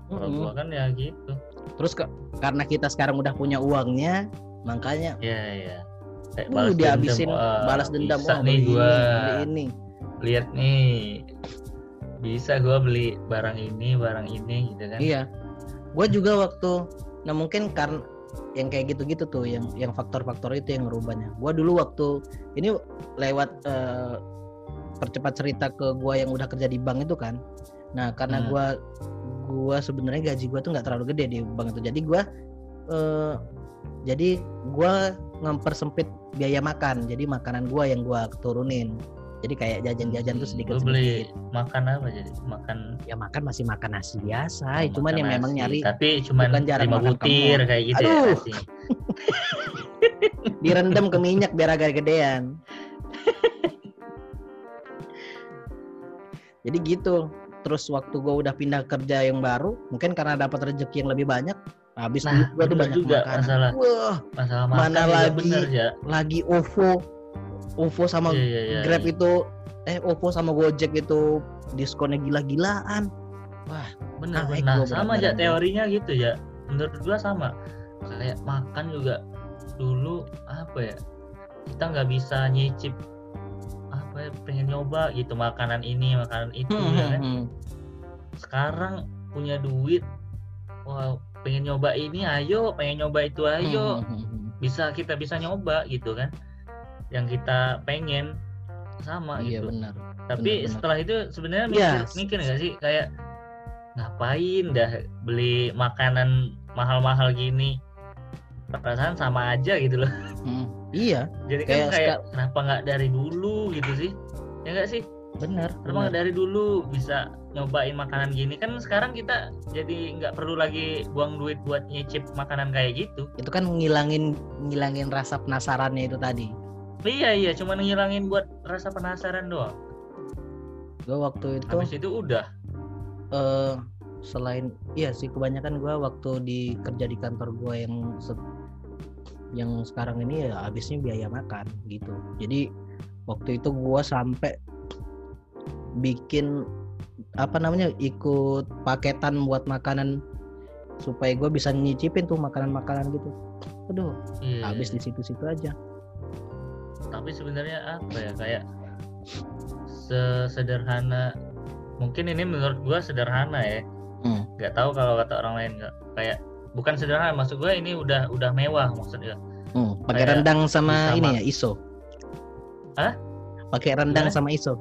Kalau Mm-mm. gua kan ya gitu. Terus ke- karena kita sekarang udah punya uangnya makanya ya ya. Kayak uh, balas dihabisin dendam, balas dendam. bisa nih gua. ini, beli ini. Lihat nih. Bisa gua beli barang ini barang ini gitu kan. Iya. Gue juga waktu nah mungkin karena yang kayak gitu-gitu tuh yang yang faktor-faktor itu yang ngerubahnya. Gue dulu waktu ini lewat eh, percepat cerita ke gue yang udah kerja di bank itu kan. Nah karena Hmm. gua gua sebenarnya gaji gua tuh nggak terlalu gede di bank itu. Jadi gua eh, jadi gua mempersempit biaya makan. Jadi makanan gua yang gua turunin jadi kayak jajan-jajan tuh sedikit lu beli sedikit makan apa jadi makan ya makan masih makan nasi biasa oh, cuman yang memang nyari tapi cuman bukan jarang lima makan butir kayak gitu Aduh. ya direndam ke minyak biar agak gedean. Jadi gitu. Terus waktu gue udah pindah kerja yang baru, mungkin karena dapat rezeki yang lebih banyak, habis Nah, gue tuh banyak juga makan. masalah. Wah, masalah Mana makan juga lagi? bener ya lagi OVO, OVO sama Iya, iya, iya, Grab iya. itu, eh OVO sama Gojek itu diskonnya gila-gilaan. bener gua nah, sama aja teorinya gitu ya menurut gua sama kayak makan juga dulu apa ya kita nggak bisa nyicip apa ya pengen nyoba gitu makanan ini makanan itu Hmm, ya hmm, kan hmm. sekarang punya duit wah pengen nyoba ini ayo pengen nyoba itu ayo Hmm, hmm, hmm. bisa kita bisa nyoba gitu kan yang kita pengen sama Iya gitu benar. tapi benar-benar. setelah itu sebenarnya mikir, Yes. mikir nggak sih kayak ngapain dah beli makanan mahal-mahal gini perasaan sama aja gitu loh Hmm, Iya, jadi kan Kayak kayak kenapa nggak dari dulu gitu sih ya nggak sih benar. kenapa benar. dari dulu bisa nyobain makanan gini kan sekarang kita jadi nggak perlu lagi buang duit buat nyicip makanan kayak gitu Itu kan ngilangin ngilangin rasa penasarannya itu tadi. Iya iya cuma ngilangin buat rasa penasaran doang. Gue waktu itu habis itu udah. Eh selain iya sih kebanyakan gua waktu di kerja di kantor gua yang se- yang sekarang ini ya habisnya biaya makan gitu. Jadi waktu itu gua sampai bikin apa namanya ikut paketan buat makanan supaya gue bisa nyicipin tuh makanan-makanan gitu. Aduh Iya. habis di situ-situ aja Tapi sebenarnya apa ya kayak sesederhana mungkin ini menurut gua sederhana ya. Hmm. Nggak tahu kalau kata orang lain nggak kayak bukan sederhana maksud gua ini udah udah mewah maksudnya. Hmm, pakai rendang sama bisa ini ya iso Hah? pakai rendang Gimana? sama iso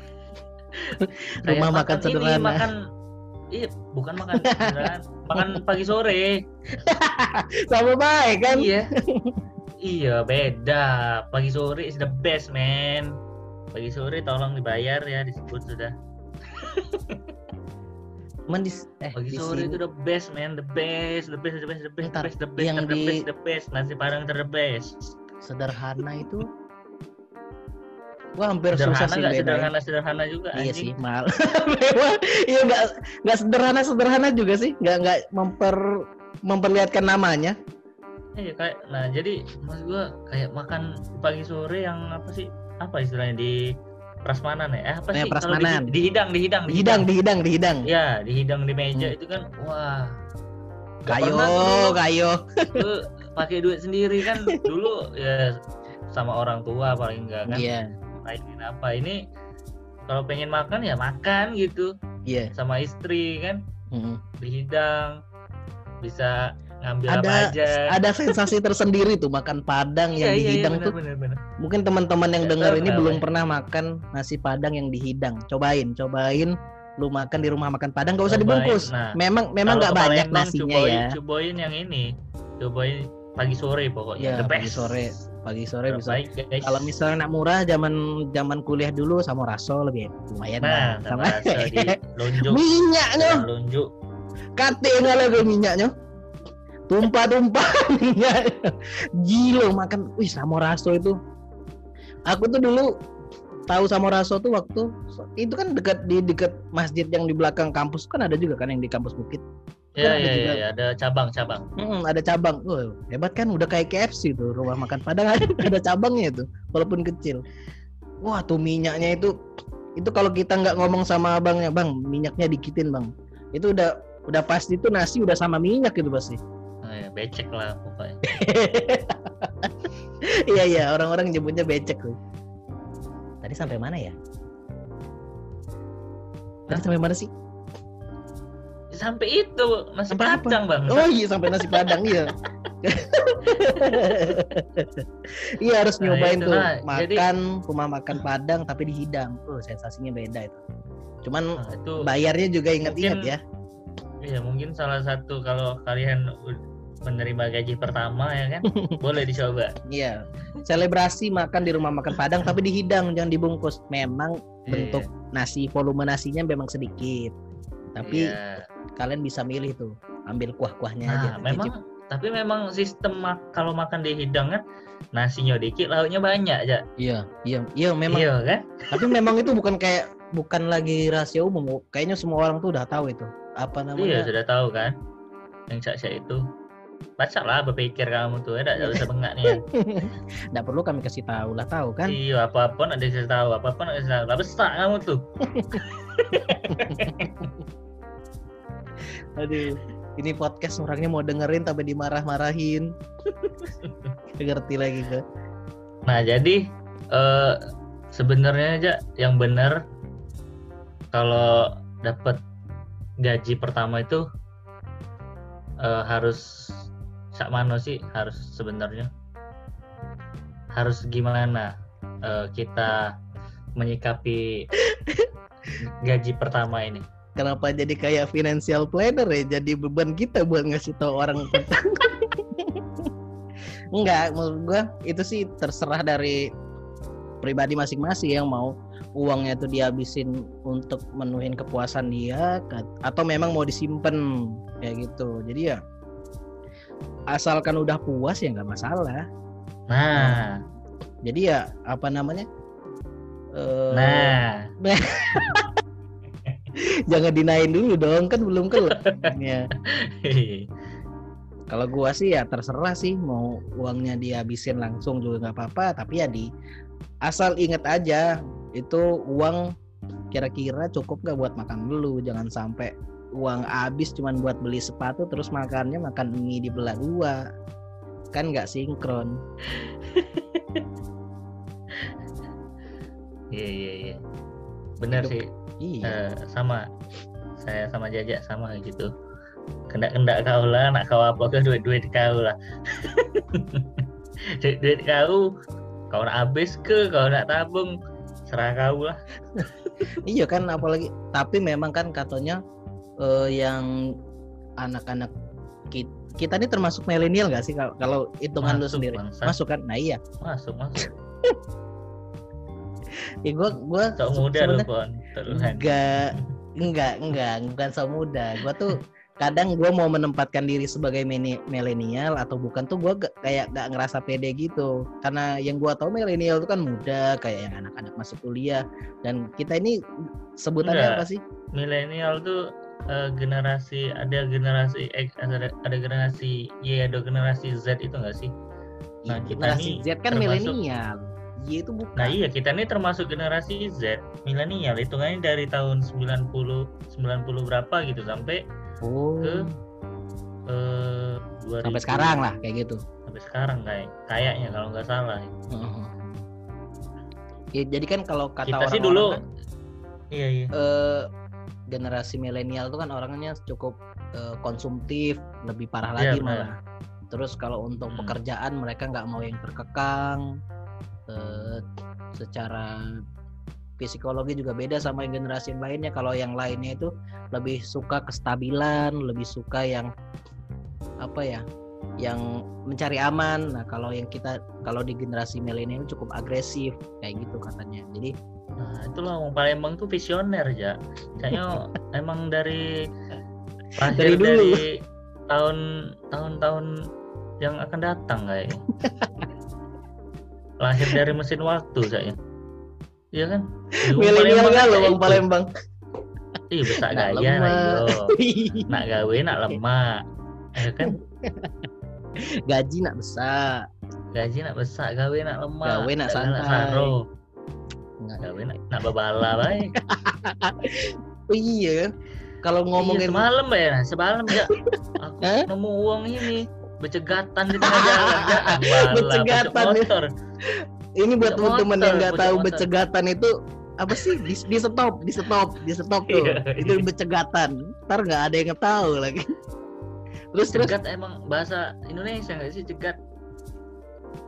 rumah makan ini, sederhana makan Iya, bukan makan sederhana, makan pagi sore. sama baik kan Iya. Iya, beda. Pagi sore is the best, man. Pagi sore tolong dibayar ya disebut sudah. Cuman di eh Pagi di sore sini- itu the best, man. The best, the best, the best, the best, the best, the best, yang the di- best, the best. Nasi padang ter the best. sederhana itu gua hampir susah Sederhana sih nggak bedain. sederhana sederhana juga Iya sih anjing. mahal. Memang iya nggak nggak sederhana sederhana juga sih nggak nggak memper memperlihatkan namanya. Iya kayak nah jadi maksud gua kayak makan pagi sore yang apa sih? Apa istilahnya di prasmanan ya? Eh, apa Ya, sih? Kalau prasmanan. di, dihidang, dihidang, Dihidang dihidang dihidang. Ya, dihidang di meja Hmm. itu kan wah. Kayo kayo. pakai duit sendiri kan dulu ya sama orang tua paling enggak kan. Iya Mainin apa ini kalau pengen makan ya makan gitu iya. sama istri kan Mm. dihidang bisa ngambil apa Ada aja. ada sensasi tersendiri tuh makan padang yang Iya, iya, iya, dihidang bener, tuh. bener, bener. Mungkin teman-teman yang dengar ini kenapa belum ya. pernah makan nasi padang yang dihidang. Cobain, cobain lu makan di rumah makan padang gak usah Cobain. dibungkus. Nah, Memang memang nggak banyak Palembang, nasinya cuboin, ya. Cuboin yang ini. Cuboin pagi sore pokoknya. Iya, The pagi sore. Pagi sore bisa guys. Kalau misalnya nak murah zaman zaman kuliah dulu sama raso lebih lumayan nah, lah. sama rasa di lonjuk. minyaknya lonjuk. kate nggak lagi minyaknya tumpah-tumpah minyak gilo makan. Wih sama raso itu. Aku tuh dulu tahu sama raso tuh waktu itu kan dekat di dekat masjid yang di belakang kampus kan ada juga kan yang di kampus bukit. Ya, ada ya, ya, ya, ada cabang-cabang. Mm, ada cabang. Wah, hebat kan udah kayak KFC tuh rumah makan padang ada, ada cabangnya itu walaupun kecil. Wah tuh minyaknya itu itu kalau kita nggak ngomong sama abangnya bang minyaknya dikitin bang. Itu udah udah pasti tuh nasi udah sama minyak gitu pasti Nah, ya, becek lah pokoknya. iya iya orang-orang nyebutnya becek tuh tadi sampai mana ya tadi Hah? sampai mana sih Sampai itu nasi Sampai apa? padang bang. oh iya sampai nasi padang iya iya harus Nah, nyobain tuh. Jadi- makan rumah makan padang tapi dihidang oh sensasinya beda itu cuman Nah, itu bayarnya juga inget-inget ya Iya mungkin salah satu kalau kalian menerima gaji pertama ya kan boleh dicoba. iya selebrasi makan di rumah makan padang tapi dihidang jangan dibungkus memang bentuk nasi volume nasinya memang sedikit tapi Iya. kalian bisa milih tuh ambil kuah-kuahnya aja Nah, memang Cicip. tapi memang sistem mak- kalau makan di hidang kan nasinya dikit lauknya banyak aja. iya iya iya memang Iya kan? tapi memang itu bukan kayak bukan lagi rahasia umum kayaknya semua orang tuh udah tahu itu apa Iya namanya sudah tahu kan yang cak itu. Baca lah berpikir kamu tuh, ya tidak usah bengak nih. nggak perlu kami kasih tahu lah tahu kan Iya apa pun ada yang tahu, apa pun ada yang tahu. Lah besar kamu tuh. aduh ini podcast orangnya mau dengerin tapi dimarah-marahin ngerti lagi ke Nah jadi eh sebenarnya aja yang benar kalau dapat gaji pertama itu eh, harus sak mano sih harus sebenarnya. Harus gimana eh, kita menyikapi gaji pertama ini. kenapa jadi kayak financial planner ya? Jadi beban kita buat ngasih tahu orang tentang enggak menurut gua itu sih terserah dari pribadi masing-masing yang mau uangnya tuh dihabisin untuk menuhin kepuasan dia atau memang mau disimpan kayak gitu. Jadi ya asalkan udah puas ya nggak masalah. Nah, jadi ya apa namanya? Eh, nah, jangan dinain dulu dong kan belum kelar. Ya kalau gua sih ya terserah sih mau uangnya dihabisin langsung juga nggak apa-apa tapi ya di asal inget aja itu uang kira-kira cukup gak buat makan dulu? Jangan sampai uang habis cuman buat beli sepatu terus makannya makan mie di belah dua kan nggak sinkron. Iya iya iya. Benar Hidup. sih. Iya. Eh, sama. Saya sama jajak sama gitu. Kendak kendak kau lah nak kau apa ke duit duit kau lah. Duit duit kau kau nak habis ke? Kau nak tabung serah kau lah. Iya kan apalagi tapi memang kan katanya eh, yang anak-anak kita, kita ini termasuk milenial gak sih kalau- hitungan lu sendiri. Bangsa. masuk kan? Nah iya. Masuk masuk. Ya gua sok se- muda lu pon. Enggak enggak enggak bukan so muda. Gua tuh kadang gua mau menempatkan diri sebagai milenial atau bukan tuh gak, kayak gak ngerasa pede gitu. Karena yang gua tahu milenial itu kan muda kayak yang anak-anak masuk kuliah. Dan kita ini sebutannya Enggak. apa sih? Milenial tuh eh, generasi ada generasi X ada, ada generasi Y ada generasi Z itu enggak sih? Nah, Iya, kita generasi Z kan milenial. Y itu bukan. Nah iya kita ini termasuk generasi Z milenial. Hitungannya dari tahun 90 90 berapa gitu sampai oh ke eh 2000 sampai sekarang lah kayak gitu sampai sekarang kayak kayaknya kalau nggak salah Ya, jadi kan kalau kata kita sih orang-orang dulu kan, iya iya eh, generasi milenial itu kan orangnya cukup eh, konsumtif, lebih parah Iya, lagi malah. Terus kalau untuk Hmm. pekerjaan mereka nggak mau yang terkekang. eh, secara psikologi juga beda sama yang generasi yang lainnya. Kalau yang lainnya itu lebih suka kestabilan, lebih suka yang apa ya? yang mencari aman. Nah, kalau yang kita kalau di generasi milenial cukup agresif kayak gitu katanya. Jadi nah itulah orang Palembang tuh visioner ya kayaknya emang dari Dari dari, dulu. tahun tahun-tahun yang akan datang kayaknya lahir dari mesin waktu kayaknya iya kan milenial kan lo Bang. Palembang? Besar Nak gaya lah. Nak gawe nak lemak. Ya kan? Gaji nak besar. Gaji nak besar, gawe nak lemak. Gawe nak santai. saro. Nggak. Gawe nak nak babala baik. Oh iya kan? Kalau ngomongin iya, semalam ya, semalam ya. Aku nemu uang ini becegatan di tengah jalan ya. Becegatan, motor. Ini buat Pojok teman-teman yang nggak tahu motor. becegatan itu apa sih? Di, di stop, di stop, di stop tuh. Iya, itu iya. becegatan. Ntar nggak ada yang tahu lagi. Terus terus Cegat emang bahasa Indonesia nggak sih cegat?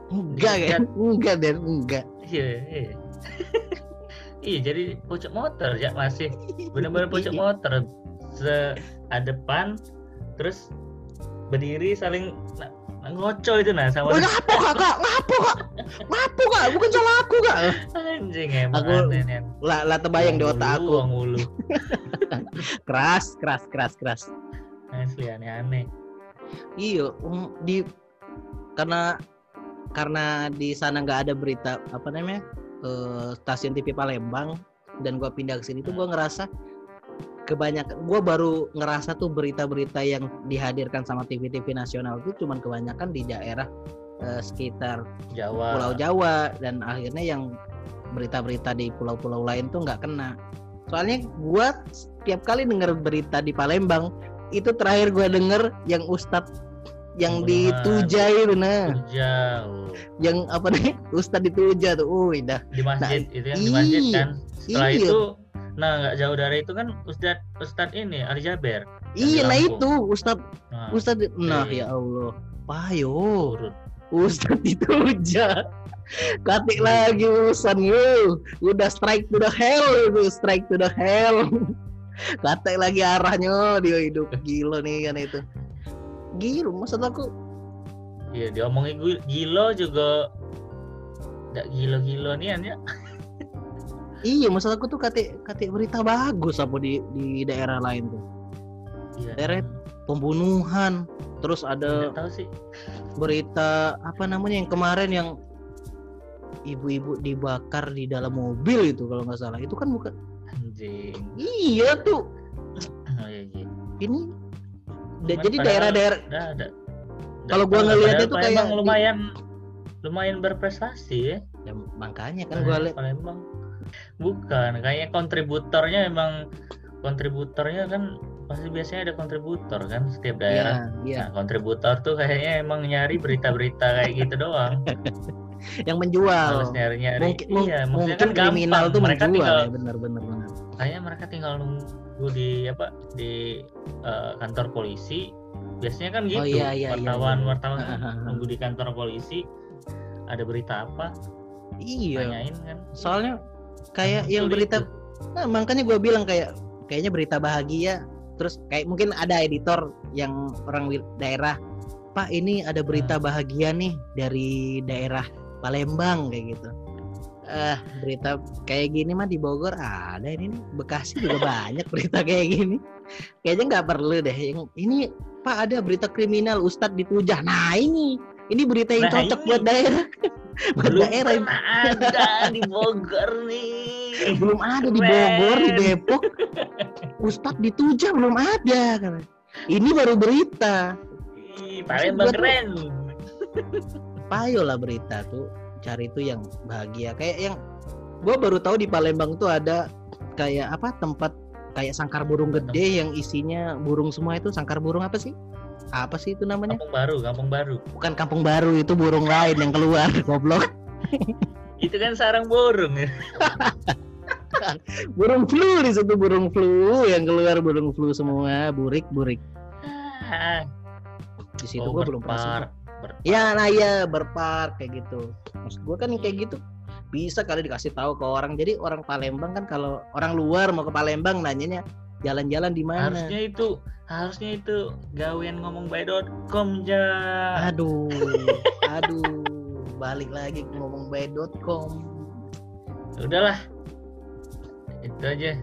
enggak kan? Enggak dan enggak. Iya, iya. iya, jadi pojok motor ya masih benar-benar pojok motor se depan terus berdiri saling ngocol itu nah sama Oh, ngapo kak, kak, ngapo kak, ngapo kak, bukan salah aku kak. anjing emang Aku- aneh Lah, lah terbayang di otak aku. uang ulu Keras, keras, keras, keras. asli aneh-aneh. Iya, um, di karena karena di sana nggak ada berita apa namanya eh, stasiun TV Palembang dan gua pindah ke sini tuh gua ngerasa kebanyakan gua baru ngerasa tuh berita-berita yang dihadirkan sama TV-TV nasional tuh cuman kebanyakan di daerah eh, sekitar Jawa Pulau Jawa dan akhirnya yang berita-berita di pulau-pulau lain tuh nggak kena. Soalnya gua setiap kali denger berita di Palembang itu terakhir gua denger yang Ustadz yang di Pembunuhan. Tuja itu nah, jauh yang apa nih Ustadz di Tuja tuh, uh dah. di masjid itu yang di masjid kan setelah iya. itu nah nggak jauh dari itu kan Ustadz Ustadz ini Ali Jaber Iya, nah itu Ustadz nah Ustadz nah ya Allah. Payo, turun Ustadz di Tuja. Katik lagi urusan lu. Udah strike to the hell itu, strike to the hell. Katik lagi arahnya dia hidup gila nih kan itu. Gila maksud aku Iya diomongin gu- gilo juga nggak gilo-gilo nih ya iya maksud aku tuh katik katik berita bagus apa di di daerah lain tuh. Iya. Deret. Pembunuhan, terus ada Nggak tahu sih. berita apa namanya yang kemarin yang ibu-ibu dibakar di dalam mobil itu kalau nggak salah. Itu kan bukan Anjing. iya tuh. Oh iya iya. Ini da- jadi daerah-daerah. Kalau gua ngeliatnya tuh kayak di- lumayan lumayan berprestasi ya. ya, makanya kan gua lihat Palembang. Bukan, kayaknya kontributornya emang kontributornya kan pasti biasanya ada kontributor kan setiap daerah. Iya, iya. Nah, kontributor tuh kayaknya emang nyari berita-berita kayak gitu doang. Yang menjual. Harus nyari-nyari. Mungkin, mung- iya, maksudnya mungkin kan kriminal gampang. tuh mereka menjual tinggal, ya benar-benar benar. kayaknya mereka tinggal nunggu di apa di eh, kantor polisi. Biasanya kan gitu. Oh, iya, iya, iya, wartawan iya. wartawan kan Hahaha. nunggu di kantor polisi ada berita apa Iya. tanyain kan. Soalnya kayak yang berita. Nah, makanya gue bilang kayak kayaknya berita bahagia. Terus kayak mungkin ada editor yang orang daerah, Pak ini ada berita bahagia nih dari daerah Palembang kayak gitu. Eh berita kayak gini mah di Bogor ada ini nih. Bekasi juga banyak berita kayak gini. Kayaknya nggak perlu deh. Yang ini Pak ada berita kriminal Ustadz ditujah. Nah ini ini berita yang Nah, cocok ini. buat daerah. Belum daerah ada di Bogor nih. belum ada di. Bogor di Depok Ustadz ditujah belum ada ini baru berita tuh- keren. payo lah berita tuh cari tuh yang bahagia kayak yang gua baru tahu di Palembang tuh ada kayak apa tempat kayak sangkar burung gede yang isinya burung semua itu sangkar burung apa sih apa sih itu namanya Kampung Baru, Kampung Baru. bukan kampung baru itu burung lain yang keluar goblok Itu kan sarang burung ya. burung flu di situ burung flu yang keluar burung flu semua burik burik Ah, di situ oh, gua belum pernah. Ya, nah ya berpark kayak gitu. Maksud gue kan kayak gitu bisa kali dikasih tahu ke orang. Jadi orang Palembang kan kalau orang luar mau ke Palembang nanyanya jalan-jalan di mana? Harusnya itu harusnya itu gawean ngomong by.com ja. Aduh, aduh, balik lagi ke ngomong by.com. Udahlah. Itu aja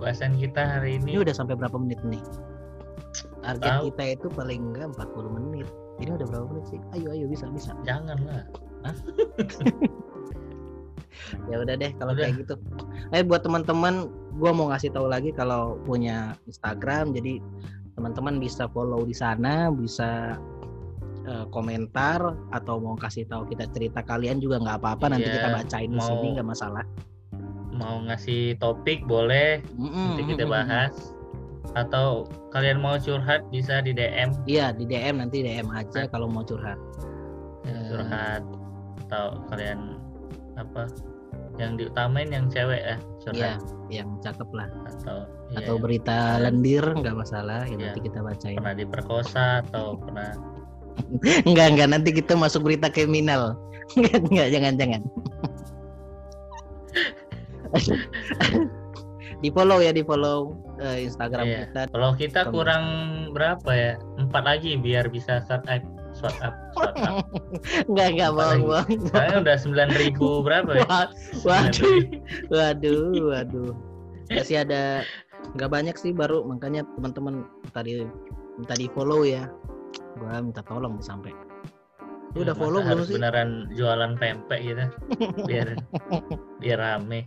bahasan kita hari Ini ini. udah sampai berapa menit nih? Target Tahu. kita itu paling enggak 40 menit. Ini udah berapa menit sih? Ayo, ayo bisa, bisa. Janganlah. Ya udah deh kalau kayak gitu. Eh buat teman-teman, gua mau ngasih tahu lagi kalau punya Instagram, jadi teman-teman bisa follow di sana, bisa eh, komentar atau mau kasih tahu kita cerita kalian juga nggak apa-apa nanti Iya, kita bacain di mau- sini nggak masalah. Mau ngasih topik boleh Mm-mm, nanti kita bahas. Atau kalian mau curhat bisa di DM Iya di DM nanti DM aja kalau mau curhat. curhat atau kalian apa yang diutamain yang cewek ya Iya, curhat yang cakep lah. atau iya, Atau yang berita Kalian- lendir nggak masalah, ya Iya. nanti kita bacain. pernah diperkosa atau pernah Enggak enggak nanti kita masuk berita kriminal. Enggak enggak jangan jangan. di follow ya di follow eh, Instagram Iya. kita. kalau kita kurang berapa ya empat lagi biar bisa start start up start up Enggak enggak bohong bohong. sekarang udah sembilan ribu berapa ya Waduh waduh waduh. Masih ada nggak banyak sih baru makanya teman-teman tadi minta di follow ya. Gua minta tolong sampai. Lu udah follow belum sih? beneran jualan pempek gitu biar biar rame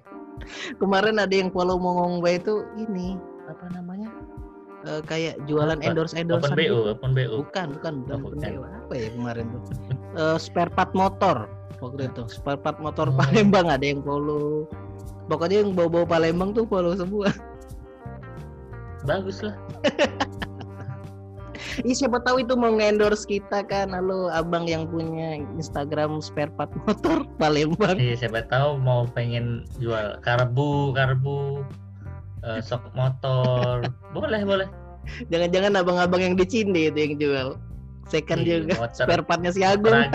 Kemarin ada yang follow mau ngomong baik itu ini apa namanya? Eh, kayak jualan Apa? endorse endorse open BU open BU Bukan, bukan, bukan, bukan. BO. Apa ya kemarin tuh? Eh, spare part motor waktu itu. Spare part motor Oh. Palembang ada yang follow. Pokoknya yang bau-bau Palembang tuh follow semua. bagus lah Ih, siapa tahu itu mau endorse kita kan. Halo, abang yang punya Instagram spare part motor Palembang. Iya, siapa tahu mau pengen jual karbu, karbu, eh, sok motor, boleh boleh. Jangan-jangan abang-abang yang di Cinde itu yang jual. Second Iya, juga. Spare partnya si Agung.